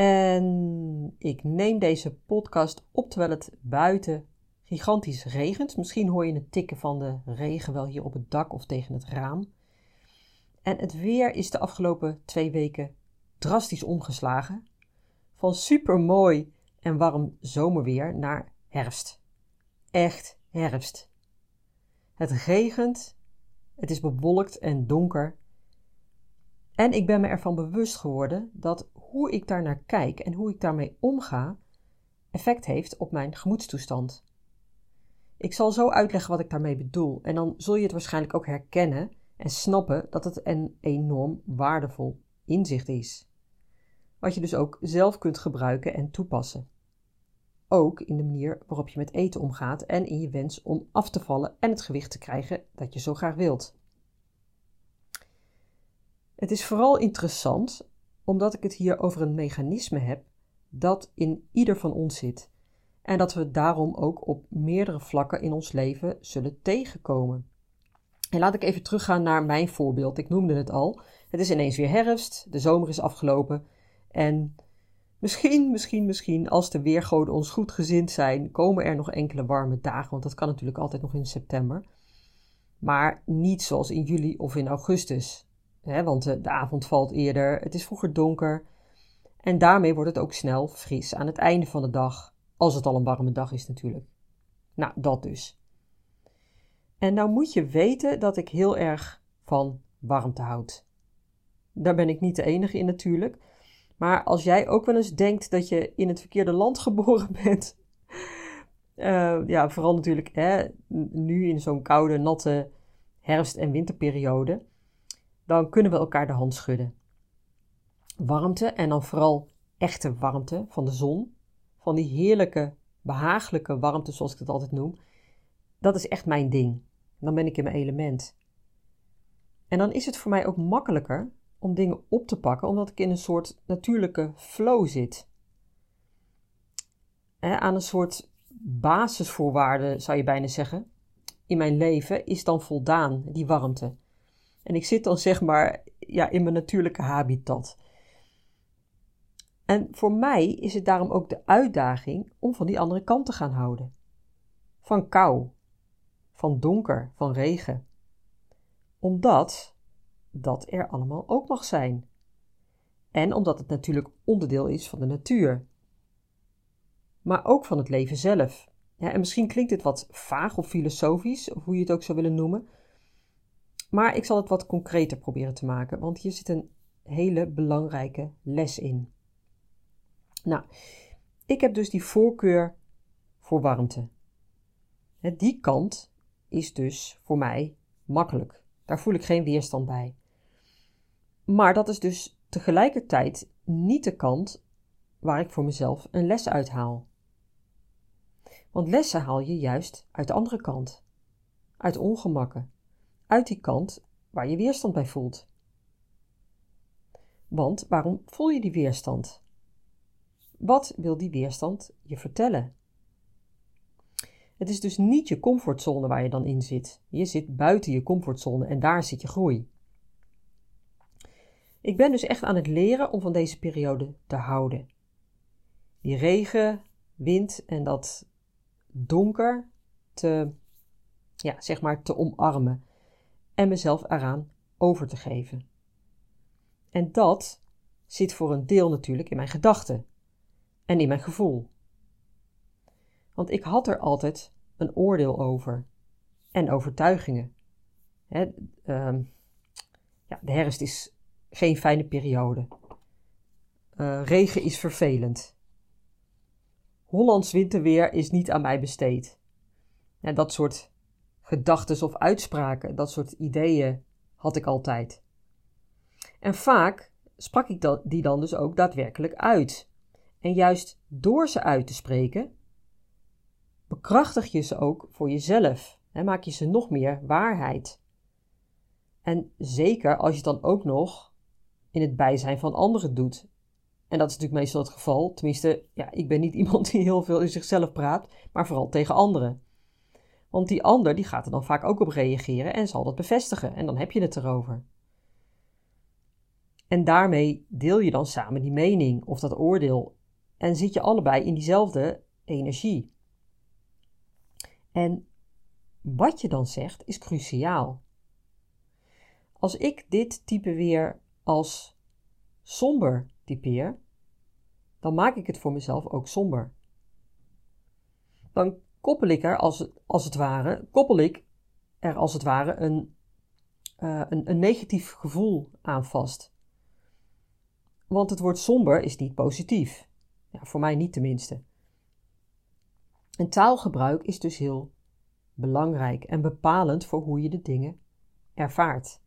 En ik neem deze podcast op terwijl het buiten gigantisch regent. Misschien hoor je het tikken van de regen wel hier op het dak of tegen het raam. En het weer is de afgelopen twee weken drastisch omgeslagen. Van super mooi en warm zomerweer naar herfst. Echt herfst. Het regent, het is bewolkt en donker. En ik ben me ervan bewust geworden dat hoe ik daar naar kijk en hoe ik daarmee omga, effect heeft op mijn gemoedstoestand. Ik zal zo uitleggen wat ik daarmee bedoel, en dan zul je het waarschijnlijk ook herkennen en snappen dat het een enorm waardevol inzicht is. Wat je dus ook zelf kunt gebruiken en toepassen. Ook in de manier waarop je met eten omgaat en in je wens om af te vallen en het gewicht te krijgen dat je zo graag wilt. Het is vooral interessant omdat ik het hier over een mechanisme heb dat in ieder van ons zit en dat we daarom ook op meerdere vlakken in ons leven zullen tegenkomen. En laat ik even teruggaan naar mijn voorbeeld. Ik noemde het al. Het is ineens weer herfst, de zomer is afgelopen en misschien, misschien, misschien, als de weergoden ons goed gezind zijn, komen er nog enkele warme dagen, want dat kan natuurlijk altijd nog in september. Maar niet zoals in juli of in augustus want de, de avond valt eerder, het is vroeger donker. En daarmee wordt het ook snel fris aan het einde van de dag. Als het al een warme dag is natuurlijk. Nou, dat dus. En nou moet je weten dat ik heel erg van warmte houd. Daar ben ik niet de enige in natuurlijk. Maar als jij ook wel eens denkt dat je in het verkeerde land geboren bent. Uh, ja, vooral natuurlijk hè, nu in zo'n koude, natte herfst- en winterperiode dan kunnen we elkaar de hand schudden. Warmte en dan vooral echte warmte van de zon, van die heerlijke, behagelijke warmte zoals ik het altijd noem, dat is echt mijn ding. Dan ben ik in mijn element. En dan is het voor mij ook makkelijker om dingen op te pakken, omdat ik in een soort natuurlijke flow zit. aan een soort basisvoorwaarde zou je bijna zeggen. In mijn leven is dan voldaan, die warmte. En ik zit dan zeg maar ja, in mijn natuurlijke habitat. En voor mij is het daarom ook de uitdaging om van die andere kant te gaan houden. Van kou, van donker, van regen. Omdat dat er allemaal ook mag zijn. En omdat het natuurlijk onderdeel is van de natuur. Maar ook van het leven zelf. Ja, en misschien klinkt dit wat vaag of filosofisch, of hoe je het ook zou willen noemen. Maar ik zal het wat concreter proberen te maken, want hier zit een hele belangrijke les in. Nou, ik heb dus die voorkeur voor warmte. Die kant is dus voor mij makkelijk. Daar voel ik geen weerstand bij. Maar dat is dus tegelijkertijd niet de kant waar ik voor mezelf een les uit haal. Want lessen haal je juist uit de andere kant, uit ongemakken, uit die kant waar je weerstand bij voelt. Want waarom voel je die weerstand? Wat wil die weerstand je vertellen? Het is dus niet je comfortzone waar je dan in zit. Je zit buiten je comfortzone en daar zit je groei. Ik ben dus echt aan het leren om van deze periode te houden. Die regen, wind en dat donker te, ja, zeg maar, te omarmen en mezelf eraan over te geven. En dat zit voor een deel natuurlijk in mijn gedachten en in mijn gevoel. Want ik had er altijd een oordeel over en overtuigingen. Ehm, ja, de herfst is geen fijne periode. Uh, regen is vervelend. Hollands winterweer is niet aan mij besteed. Ja, dat soort gedachten of uitspraken, dat soort ideeën had ik altijd. En vaak sprak ik die dan dus ook daadwerkelijk uit. En juist door ze uit te spreken, bekrachtig je ze ook voor jezelf en maak je ze nog meer waarheid. En zeker als je het dan ook nog in het bijzijn van anderen doet. En dat is natuurlijk meestal het geval. Tenminste, ja, ik ben niet iemand die heel veel in zichzelf praat, maar vooral tegen anderen. Want die ander die gaat er dan vaak ook op reageren en zal dat bevestigen. En dan heb je het erover. En daarmee deel je dan samen die mening of dat oordeel. En zit je allebei in diezelfde energie. En wat je dan zegt is cruciaal. Als ik dit type weer als somber typeer, dan maak ik het voor mezelf ook somber. Dan koppel ik er als als het ware, koppel ik er als het ware een, uh, een, een negatief gevoel aan vast. Want het woord somber is niet positief. Ja, voor mij niet tenminste. En taalgebruik is dus heel belangrijk en bepalend voor hoe je de dingen ervaart.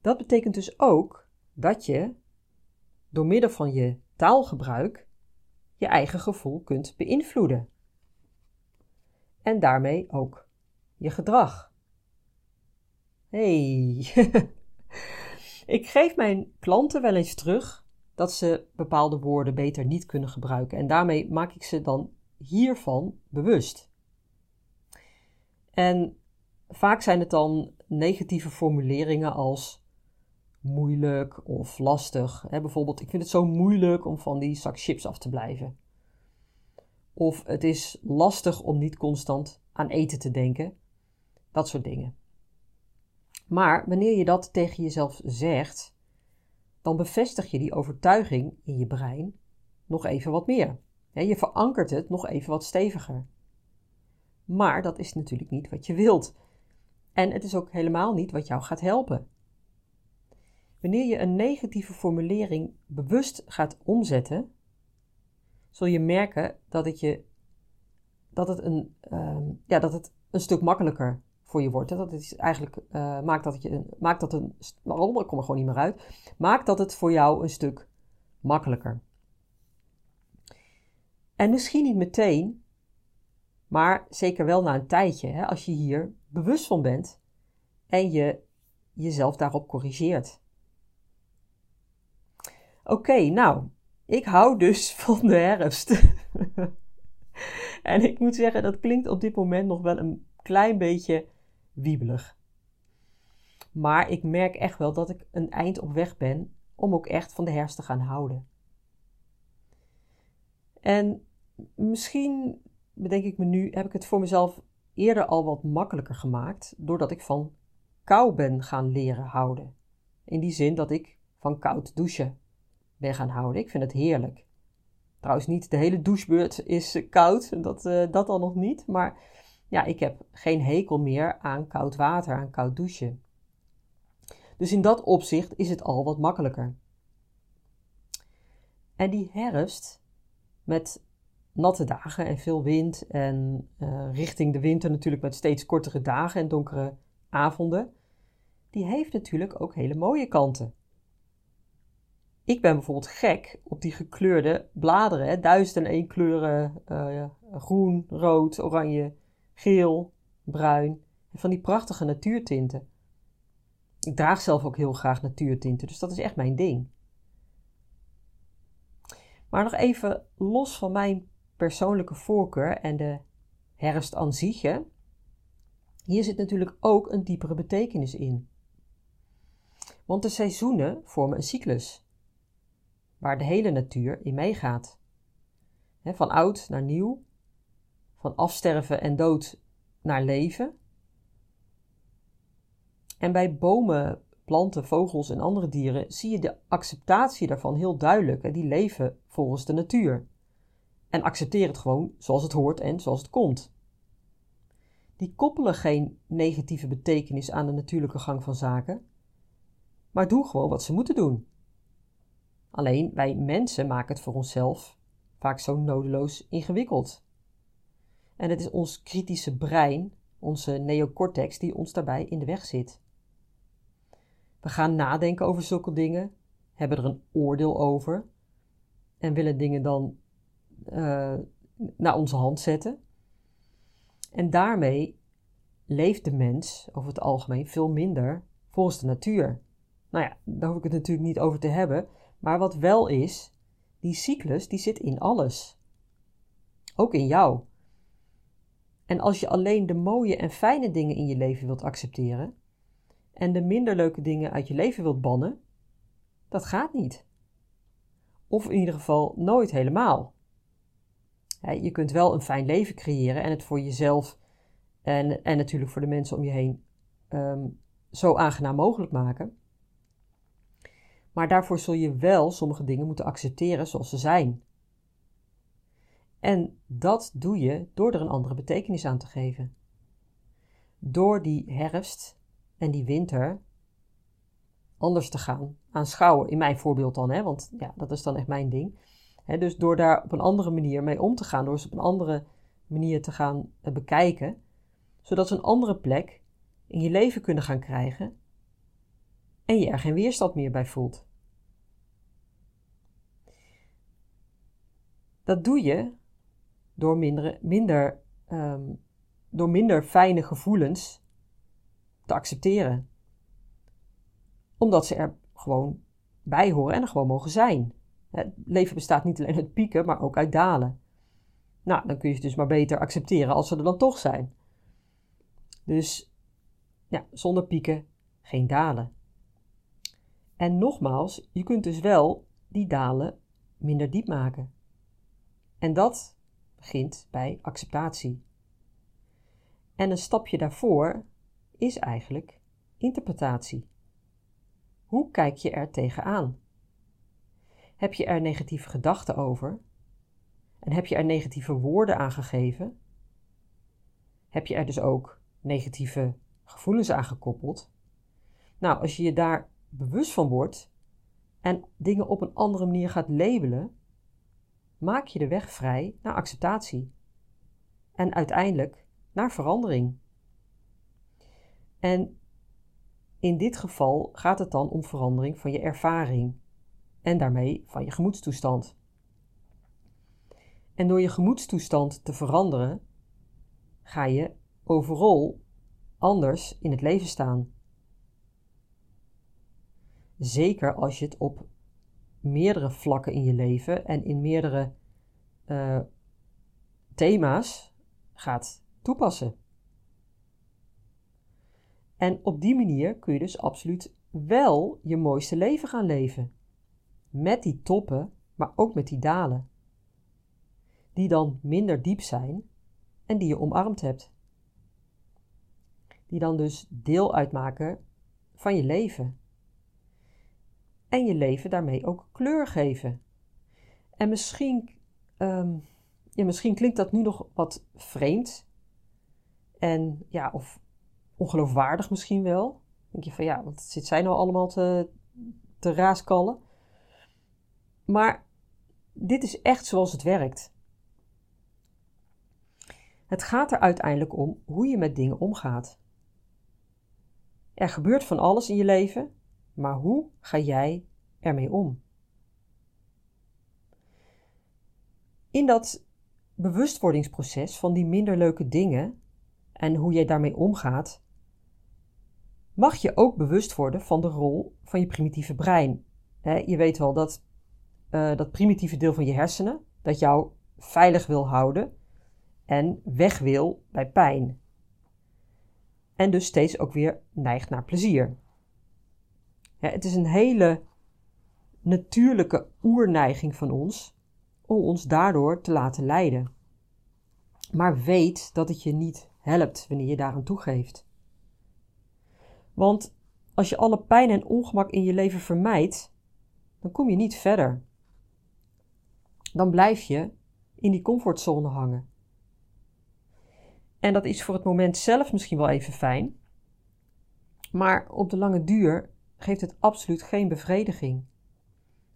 Dat betekent dus ook dat je door middel van je taalgebruik je eigen gevoel kunt beïnvloeden. En daarmee ook je gedrag. Hey, ik geef mijn klanten wel eens terug dat ze bepaalde woorden beter niet kunnen gebruiken. En daarmee maak ik ze dan hiervan bewust. En vaak zijn het dan negatieve formuleringen als moeilijk of lastig. Bijvoorbeeld, ik vind het zo moeilijk om van die zak chips af te blijven. Of het is lastig om niet constant aan eten te denken. Dat soort dingen. Maar wanneer je dat tegen jezelf zegt, dan bevestig je die overtuiging in je brein nog even wat meer. Je verankert het nog even wat steviger. Maar dat is natuurlijk niet wat je wilt. En het is ook helemaal niet wat jou gaat helpen. Wanneer je een negatieve formulering bewust gaat omzetten, zul je merken dat het, je, dat het, een, uh, ja, dat het een stuk makkelijker voor je wordt. Dat het eigenlijk uh, maakt dat het je maakt dat een. Waarom? Ik kom er gewoon niet meer uit. Maakt dat het voor jou een stuk makkelijker. En misschien niet meteen, maar zeker wel na een tijdje, hè, als je hier bewust van bent en je jezelf daarop corrigeert. Oké, nou, ik hou dus van de herfst. en ik moet zeggen, dat klinkt op dit moment nog wel een klein beetje wiebelig. Maar ik merk echt wel dat ik een eind op weg ben om ook echt van de herfst te gaan houden. En misschien, bedenk ik me nu, heb ik het voor mezelf eerder al wat makkelijker gemaakt, doordat ik van kou ben gaan leren houden. In die zin dat ik van koud douchen ben gaan houden. Ik vind het heerlijk. Trouwens, niet de hele douchebeurt is koud, dat, uh, dat al nog niet. Maar ja, ik heb geen hekel meer aan koud water, aan koud douchen. Dus in dat opzicht is het al wat makkelijker. En die herfst, met natte dagen en veel wind en uh, richting de winter natuurlijk met steeds kortere dagen en donkere avonden, die heeft natuurlijk ook hele mooie kanten. Ik ben bijvoorbeeld gek op die gekleurde bladeren, duizend en één kleuren, uh, groen, rood, oranje, geel, bruin, van die prachtige natuurtinten. Ik draag zelf ook heel graag natuurtinten, dus dat is echt mijn ding. Maar nog even los van mijn persoonlijke voorkeur en de herfst aan hier zit natuurlijk ook een diepere betekenis in. Want de seizoenen vormen een cyclus waar de hele natuur in meegaat. van oud naar nieuw, van afsterven en dood naar leven. En bij bomen, planten, vogels en andere dieren zie je de acceptatie daarvan heel duidelijk. Die leven volgens de natuur. En accepteer het gewoon zoals het hoort en zoals het komt. Die koppelen geen negatieve betekenis aan de natuurlijke gang van zaken, maar doen gewoon wat ze moeten doen. Alleen wij mensen maken het voor onszelf vaak zo nodeloos ingewikkeld. En het is ons kritische brein, onze neocortex, die ons daarbij in de weg zit. We gaan nadenken over zulke dingen, hebben er een oordeel over, en willen dingen dan uh, naar onze hand zetten. En daarmee leeft de mens over het algemeen veel minder volgens de natuur. Nou ja, daar hoef ik het natuurlijk niet over te hebben. Maar wat wel is, die cyclus die zit in alles. Ook in jou. En als je alleen de mooie en fijne dingen in je leven wilt accepteren en de minder leuke dingen uit je leven wilt bannen, dat gaat niet. Of in ieder geval nooit helemaal. je kunt wel een fijn leven creëren en het voor jezelf en, en natuurlijk voor de mensen om je heen ehm, zo aangenaam mogelijk maken. Maar daarvoor zul je wel sommige dingen moeten accepteren zoals ze zijn. En dat doe je door er een andere betekenis aan te geven. Door die herfst en die winter anders te gaan aanschouwen. In mijn voorbeeld dan, hè, want ja, dat is dan echt mijn ding. dus door daar op een andere manier mee om te gaan, door ze op een andere manier te gaan eh, bekijken, zodat ze een andere plek in je leven kunnen gaan krijgen en je er geen weerstand meer bij voelt. Dat doe je door minder, minder, ehm, door minder fijne gevoelens te accepteren. Omdat ze er gewoon bij horen en er gewoon mogen zijn. Het leven bestaat niet alleen uit pieken, maar ook uit dalen. Nou, dan kun je ze dus maar beter accepteren als ze er dan toch zijn. Dus ja, zonder pieken geen dalen. En nogmaals, je kunt dus wel die dalen minder diep maken. En dat begint bij acceptatie. En een stapje daarvoor is eigenlijk interpretatie. Hoe kijk je er tegenaan? Heb je er negatieve gedachten over? En heb je er negatieve woorden aan gegeven? Heb je er dus ook negatieve gevoelens aan gekoppeld? Nou, als je je daar bewust van wordt en dingen op een andere manier gaat labelen, maak je de weg vrij naar acceptatie en uiteindelijk naar verandering. En in dit geval gaat het dan om verandering van je ervaring en daarmee van je gemoedstoestand. En door je gemoedstoestand te veranderen, ga je overal anders in het leven staan. Zeker als je het op meerdere vlakken in je leven en in meerdere uh, thema's gaat toepassen. En op die manier kun je dus absoluut wel je mooiste leven gaan leven. Met die toppen, maar ook met die dalen. Die dan minder diep zijn en die je omarmd hebt. Die dan dus deel uitmaken van je leven en je leven daarmee ook kleur geven. En misschien, um, ja, misschien klinkt dat nu nog wat vreemd. En ja, of ongeloofwaardig misschien wel. denk je van ja, wat zit zij nou allemaal te, te raaskallen? Maar dit is echt zoals het werkt. Het gaat er uiteindelijk om hoe je met dingen omgaat. Er gebeurt van alles in je leven maar hoe ga jij ermee om? In dat bewustwordingsproces van die minder leuke dingen en hoe jij daarmee omgaat, mag je ook bewust worden van de rol van je primitieve brein. je weet wel dat uh, dat primitieve deel van je hersenen dat jou veilig wil houden en weg wil bij pijn. En dus steeds ook weer neigt naar plezier. Ja, het is een hele natuurlijke oerneiging van ons om ons daardoor te laten leiden. Maar weet dat het je niet helpt wanneer je daaraan toegeeft. Want als je alle pijn en ongemak in je leven vermijdt, dan kom je niet verder. Dan blijf je in die comfortzone hangen. En dat is voor het moment zelf misschien wel even fijn, maar op de lange duur geeft het absoluut geen bevrediging.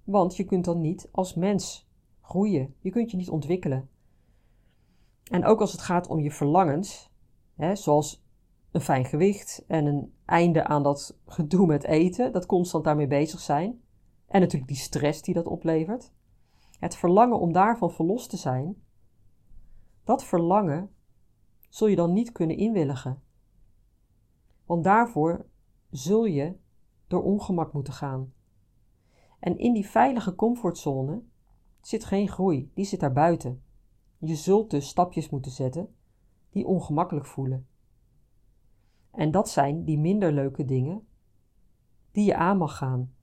Want je kunt dan niet als mens groeien, je kunt je niet ontwikkelen. En ook als het gaat om je verlangens, hè, zoals een fijn gewicht en een einde aan dat gedoe met eten, dat constant daarmee bezig zijn, en natuurlijk die stress die dat oplevert, Het verlangen om daarvan verlost te zijn, dat verlangen zul je dan niet kunnen inwilligen. Want daarvoor zul je door ongemak moeten gaan. En in die veilige comfortzone zit geen groei, die zit daar buiten. Je zult dus stapjes moeten zetten die ongemakkelijk voelen. En dat zijn die minder leuke dingen die je aan mag gaan.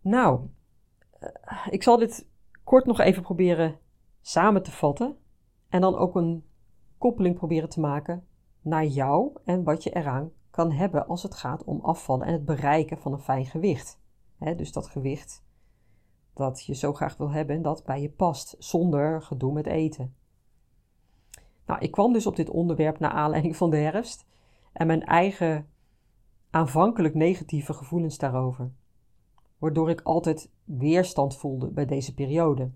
Nou, eh, ik zal dit kort nog even proberen samen te vatten en dan ook een koppeling proberen te maken naar jou en wat je eraan kan hebben als het gaat om afvallen en het bereiken van een fijn gewicht. dus dat gewicht dat je zo graag wil hebben en dat bij je past, zonder gedoe met eten. Nou, ik kwam dus op dit onderwerp naar aanleiding van de herfst en mijn eigen aanvankelijk negatieve gevoelens daarover, waardoor ik altijd weerstand voelde bij deze periode.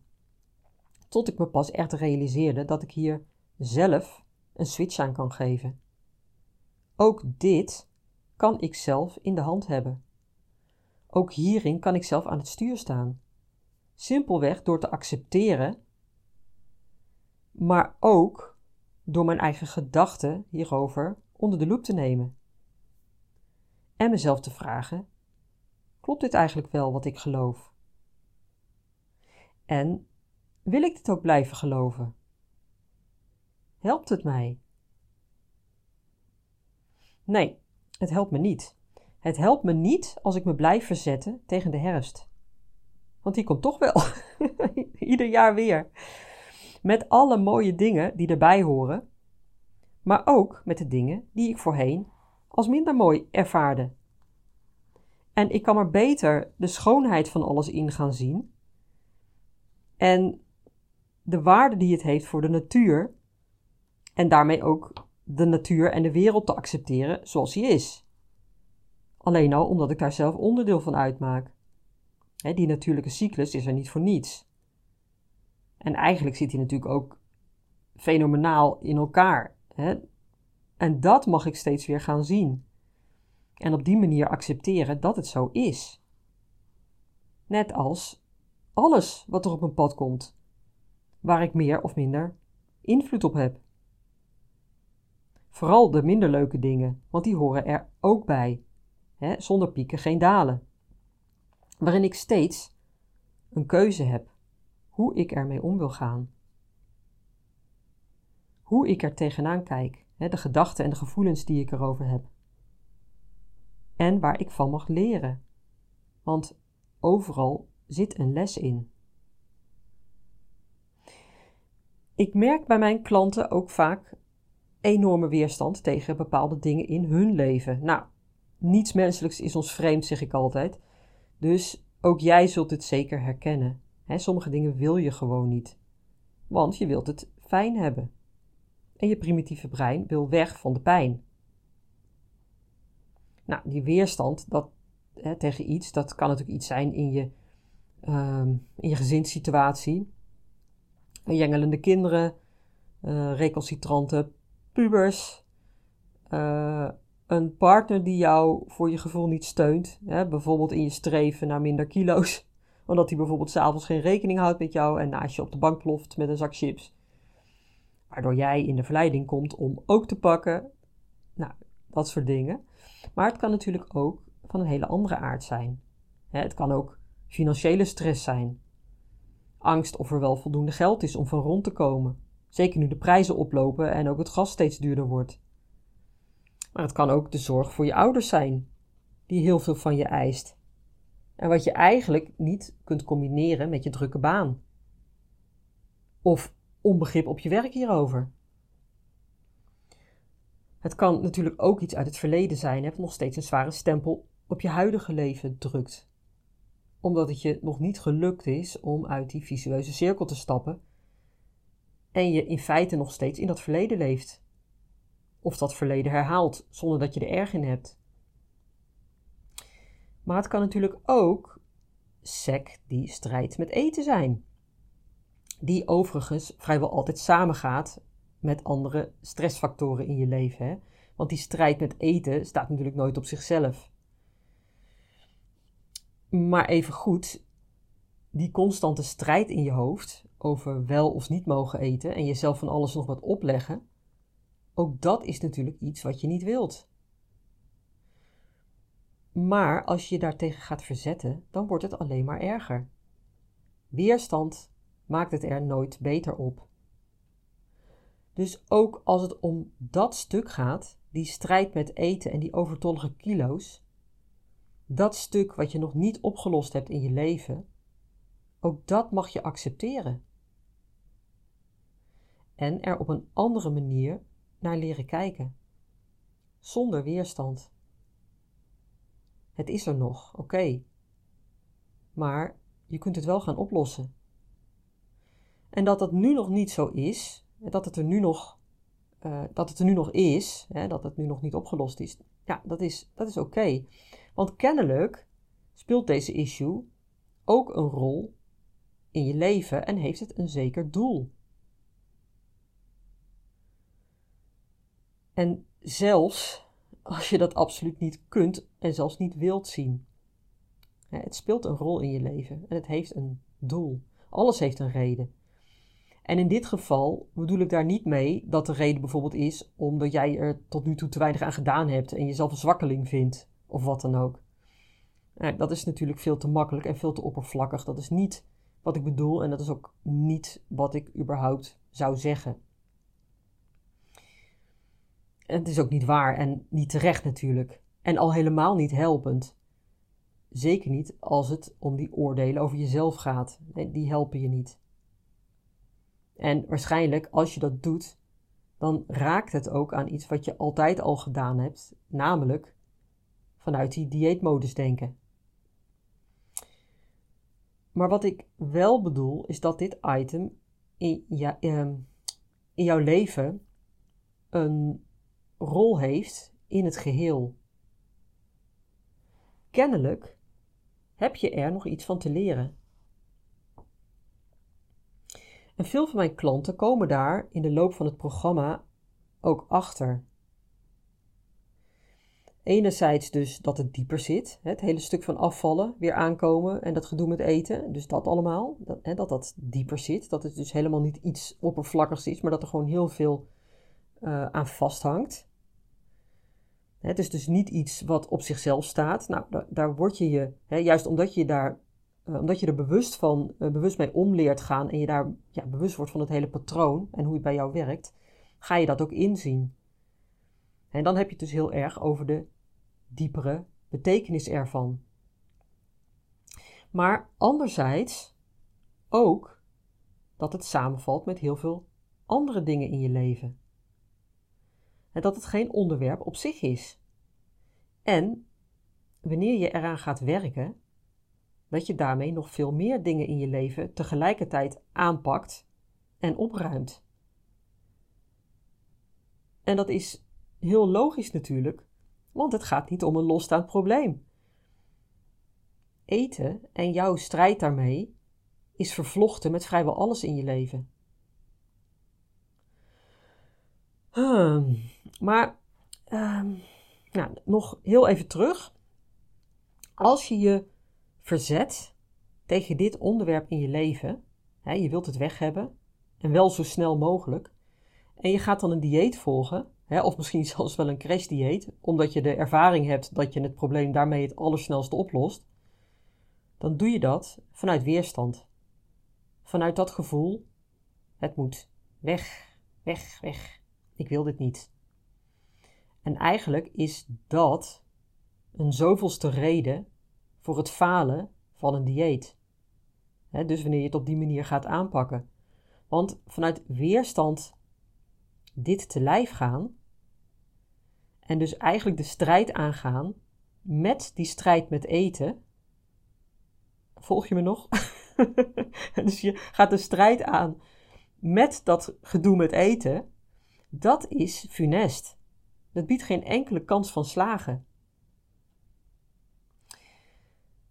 Tot ik me pas echt realiseerde dat ik hier zelf een switch aan kan geven. Ook dit kan ik zelf in de hand hebben. Ook hierin kan ik zelf aan het stuur staan. Simpelweg door te accepteren, maar ook door mijn eigen gedachten hierover onder de loep te nemen. En mezelf te vragen: klopt dit eigenlijk wel wat ik geloof? En wil ik dit ook blijven geloven? Helpt het mij? Nee, het helpt me niet. Het helpt me niet als ik me blijf verzetten tegen de herfst. Want die komt toch wel. Ieder jaar weer. Met alle mooie dingen die erbij horen, maar ook met de dingen die ik voorheen als minder mooi ervaarde. En ik kan er beter de schoonheid van alles in gaan zien en de waarde die het heeft voor de natuur en daarmee ook de natuur en de wereld te accepteren zoals die is. Alleen al omdat ik daar zelf onderdeel van uitmaak. die natuurlijke cyclus is er niet voor niets. En eigenlijk zit hij natuurlijk ook fenomenaal in elkaar. En dat mag ik steeds weer gaan zien. En op die manier accepteren dat het zo is. Net als alles wat er op mijn pad komt, waar ik meer of minder invloed op heb. Vooral de minder leuke dingen, want die horen er ook bij. zonder pieken geen dalen. Waarin ik steeds een keuze heb hoe ik ermee om wil gaan. Hoe ik er tegenaan kijk, de gedachten en de gevoelens die ik erover heb. En waar ik van mag leren. Want overal zit een les in. Ik merk bij mijn klanten ook vaak enorme weerstand tegen bepaalde dingen in hun leven. Nou, niets menselijks is ons vreemd, zeg ik altijd. Dus ook jij zult het zeker herkennen. sommige dingen wil je gewoon niet, want je wilt het fijn hebben. En je primitieve brein wil weg van de pijn. Nou, die weerstand dat, tegen iets, dat kan natuurlijk iets zijn in je, uh, in je gezinssituatie. Jengelende kinderen, uh, recalcitrante pubers, uh, een partner die jou voor je gevoel niet steunt, hè, bijvoorbeeld in je streven naar minder kilo's, omdat hij bijvoorbeeld s'avonds geen rekening houdt met jou en naast je op de bank ploft met een zak chips. Waardoor jij in de verleiding komt om ook te pakken. Nou, dat soort dingen. Maar het kan natuurlijk ook van een hele andere aard zijn. Het kan ook financiële stress zijn. Angst of er wel voldoende geld is om van rond te komen. Zeker nu de prijzen oplopen en ook het gas steeds duurder wordt. Maar het kan ook de zorg voor je ouders zijn, die heel veel van je eist. En wat je eigenlijk niet kunt combineren met je drukke baan. Of onbegrip op je werk hierover. Het kan natuurlijk ook iets uit het verleden zijn, het nog steeds een zware stempel op je huidige leven drukt. Omdat het je nog niet gelukt is om uit die visueuze cirkel te stappen en je in feite nog steeds in dat verleden leeft. Of dat verleden herhaalt zonder dat je er erg in hebt. Maar het kan natuurlijk ook sec die strijd met eten zijn. Die overigens vrijwel altijd samengaat met andere stressfactoren in je leven. Hè? Want die strijd met eten staat natuurlijk nooit op zichzelf. Maar even goed, die constante strijd in je hoofd over wel of niet mogen eten en jezelf van alles nog wat opleggen, ook dat is natuurlijk iets wat je niet wilt. Maar als je je daartegen gaat verzetten, dan wordt het alleen maar erger. Weerstand maakt het er nooit beter op. Dus ook als het om dat stuk gaat, die strijd met eten en die overtollige kilo's, dat stuk wat je nog niet opgelost hebt in je leven, ook dat mag je accepteren. En er op een andere manier naar leren kijken. Zonder weerstand. Het is er nog, oké. Maar je kunt het wel gaan oplossen. En dat dat nu nog niet zo is, dat het er nu nog, uh, dat het er nu nog is, hè, dat het nu nog niet opgelost is, ja, dat is, dat is oké. Want kennelijk speelt deze issue ook een rol in je leven en heeft het een zeker doel. En zelfs als je dat absoluut niet kunt en zelfs niet wilt zien. Het speelt een rol in je leven en het heeft een doel. Alles heeft een reden. En in dit geval bedoel ik daar niet mee dat de reden bijvoorbeeld is omdat jij er tot nu toe te weinig aan gedaan hebt en jezelf een zwakkeling vindt of wat dan ook. dat is natuurlijk veel te makkelijk en veel te oppervlakkig. Dat is niet wat ik bedoel en dat is ook niet wat ik überhaupt zou zeggen. Het is ook niet waar en niet terecht natuurlijk. En al helemaal niet helpend. Zeker niet als het om die oordelen over jezelf gaat. Die helpen je niet. En waarschijnlijk, als je dat doet, dan raakt het ook aan iets wat je altijd al gedaan hebt, namelijk vanuit die dieetmodus denken. Maar wat ik wel bedoel, is dat dit item in, ja, ehm, in jouw leven een rol heeft in het geheel. Kennelijk heb je er nog iets van te leren. En veel van mijn klanten komen daar in de loop van het programma ook achter. Enerzijds dus dat het dieper zit, het hele stuk van afvallen, weer aankomen en dat gedoe met eten, dus dat allemaal, dat dat, dat dieper zit, dat het dus helemaal niet iets oppervlakkigs is, maar dat er gewoon heel veel uh, aan vasthangt. Het is dus niet iets wat op zichzelf staat. Nou, daar, word je je, hè, juist omdat je daar uh, omdat je er bewust van, uh, bewust mee om leert gaan en je daar ja, bewust wordt van het hele patroon en hoe het bij jou werkt, ga je dat ook inzien. En dan heb je het dus heel erg over de diepere betekenis ervan. Maar anderzijds ook dat het samenvalt met heel veel andere dingen in je leven. En dat het geen onderwerp op zich is. En wanneer je eraan gaat werken, dat je daarmee nog veel meer dingen in je leven tegelijkertijd aanpakt en opruimt. En dat is heel logisch natuurlijk, want het gaat niet om een losstaand probleem. Eten en jouw strijd daarmee is vervlochten met vrijwel alles in je leven. Hmm, maar uh, nou, nog heel even terug. Als je je verzet tegen dit onderwerp in je leven, hè, je wilt het weg hebben en wel zo snel mogelijk, en je gaat dan een dieet volgen, hè, of misschien zelfs wel een crashdieet, omdat je de ervaring hebt dat je het probleem daarmee het allersnelste oplost, dan doe je dat vanuit weerstand. Vanuit dat gevoel, het moet weg, weg, weg. Ik wil dit niet. En eigenlijk is dat een zoveelste reden voor het falen van een dieet. dus wanneer je het op die manier gaat aanpakken. Want vanuit weerstand dit te lijf gaan en dus eigenlijk de strijd aangaan met die strijd met eten. Volg je me nog? dus je gaat de strijd aan met dat gedoe met eten. Dat is funest. Dat biedt geen enkele kans van slagen.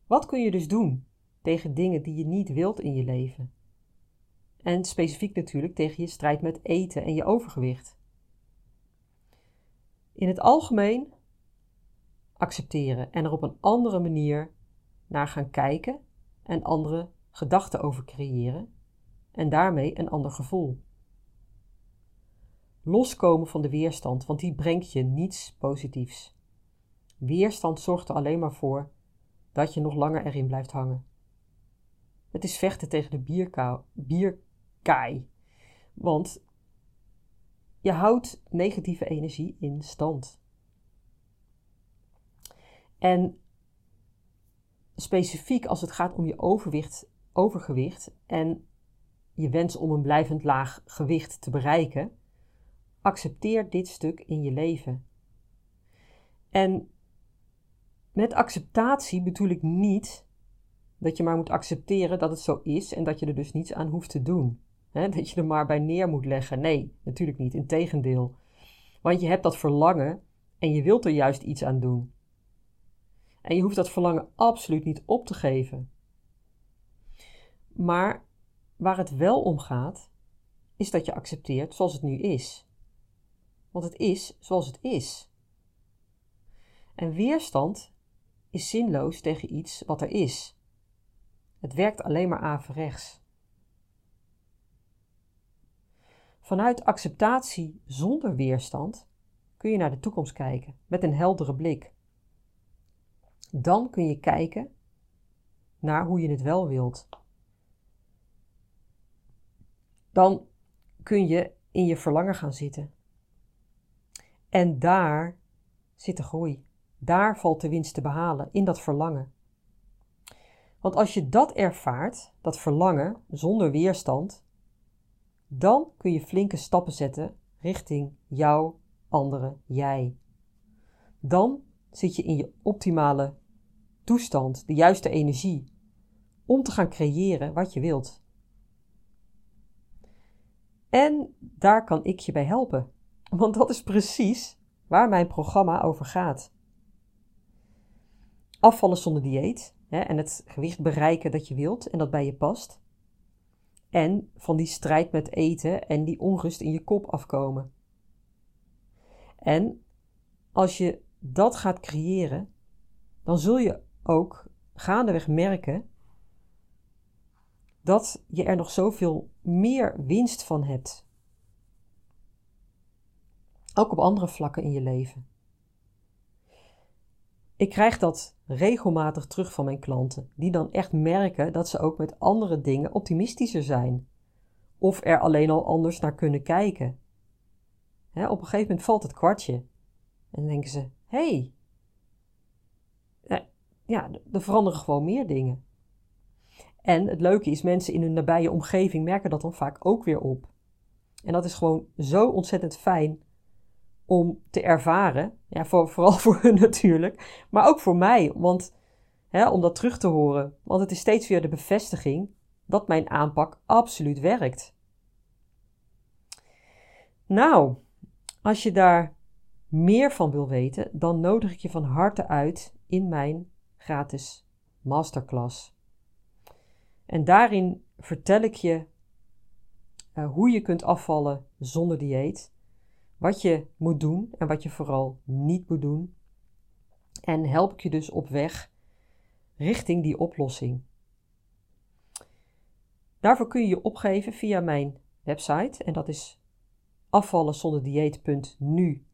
Wat kun je dus doen tegen dingen die je niet wilt in je leven? En specifiek natuurlijk tegen je strijd met eten en je overgewicht. In het algemeen accepteren en er op een andere manier naar gaan kijken en andere gedachten over creëren en daarmee een ander gevoel. Loskomen van de weerstand, want die brengt je niets positiefs. Weerstand zorgt er alleen maar voor dat je nog langer erin blijft hangen. Het is vechten tegen de bierkaai. Want je houdt negatieve energie in stand. En specifiek als het gaat om je overgewicht en je wens om een blijvend laag gewicht te bereiken, accepteer dit stuk in je leven. En met acceptatie bedoel ik niet dat je maar moet accepteren dat het zo is en dat je er dus niets aan hoeft te doen. dat je er maar bij neer moet leggen. Nee, natuurlijk niet. Integendeel. Want je hebt dat verlangen en je wilt er juist iets aan doen. En je hoeft dat verlangen absoluut niet op te geven. Maar waar het wel om gaat, is dat je accepteert zoals het nu is. Want het is zoals het is. En weerstand is zinloos tegen iets wat er is. Het werkt alleen maar averechts. Vanuit acceptatie zonder weerstand kun je naar de toekomst kijken met een heldere blik. Dan kun je kijken naar hoe je het wel wilt. Dan kun je in je verlangen gaan zitten. En daar zit de groei. Daar valt de winst te behalen, in dat verlangen. Want als je dat ervaart, dat verlangen, zonder weerstand, dan kun je flinke stappen zetten richting jouw andere jij. Dan zit je in je optimale toestand, de juiste energie, om te gaan creëren wat je wilt. En daar kan ik je bij helpen, want dat is precies waar mijn programma over gaat. Afvallen zonder dieet hè, en het gewicht bereiken dat je wilt en dat bij je past. En van die strijd met eten en die onrust in je kop afkomen. En als je dat gaat creëren, dan zul je ook gaandeweg merken dat je er nog zoveel meer winst van hebt. Ook op andere vlakken in je leven. Ik krijg dat regelmatig terug van mijn klanten, die dan echt merken dat ze ook met andere dingen optimistischer zijn. Of er alleen al anders naar kunnen kijken. op een gegeven moment valt het kwartje. En dan denken ze: hé, hey, ja, er veranderen gewoon meer dingen. En het leuke is, mensen in hun nabije omgeving merken dat dan vaak ook weer op. En dat is gewoon zo ontzettend fijn om te ervaren. Ja, voor, vooral voor hun natuurlijk, maar ook voor mij. Want hè, om dat terug te horen. Want het is steeds weer de bevestiging dat mijn aanpak absoluut werkt. Nou, als je daar meer van wil weten, dan nodig ik je van harte uit in mijn gratis masterclass. En daarin vertel ik je uh, hoe je kunt afvallen zonder dieet, wat je moet doen en wat je vooral niet moet doen. En help ik je dus op weg richting die oplossing. Daarvoor kun je je opgeven via mijn website en dat is afvallenzonderdieet.nu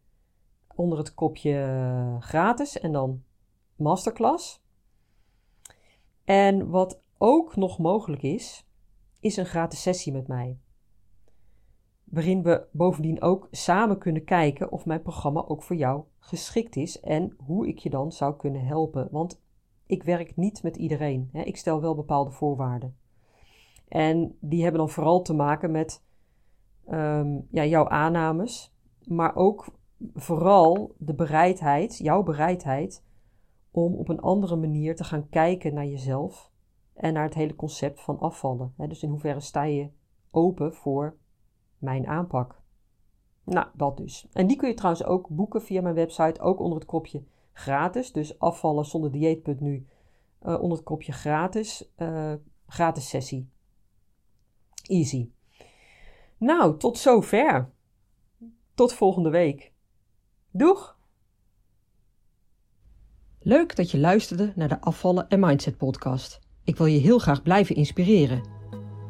onder het kopje eh, gratis en dan masterclass. En wat ook nog mogelijk is, is een gratis sessie met mij. Waarin we bovendien ook samen kunnen kijken of mijn programma ook voor jou geschikt is en hoe ik je dan zou kunnen helpen. Want ik werk niet met iedereen. Hè. Ik stel wel bepaalde voorwaarden. En die hebben dan vooral te maken met ehm, ja, jouw aannames, maar ook vooral de bereidheid, jouw bereidheid om op een andere manier te gaan kijken naar jezelf en naar het hele concept van afvallen. Dus in hoeverre sta je open voor mijn aanpak? Nou, dat dus. En die kun je trouwens ook boeken via mijn website, ook onder het kopje gratis. Dus afvallen zonder dieet.nu uh, onder het kopje gratis, uh, gratis sessie. Easy. Nou, tot zover. Tot volgende week. Doeg! Leuk dat je luisterde naar de Afvallen en Mindset podcast. Ik wil je heel graag blijven inspireren.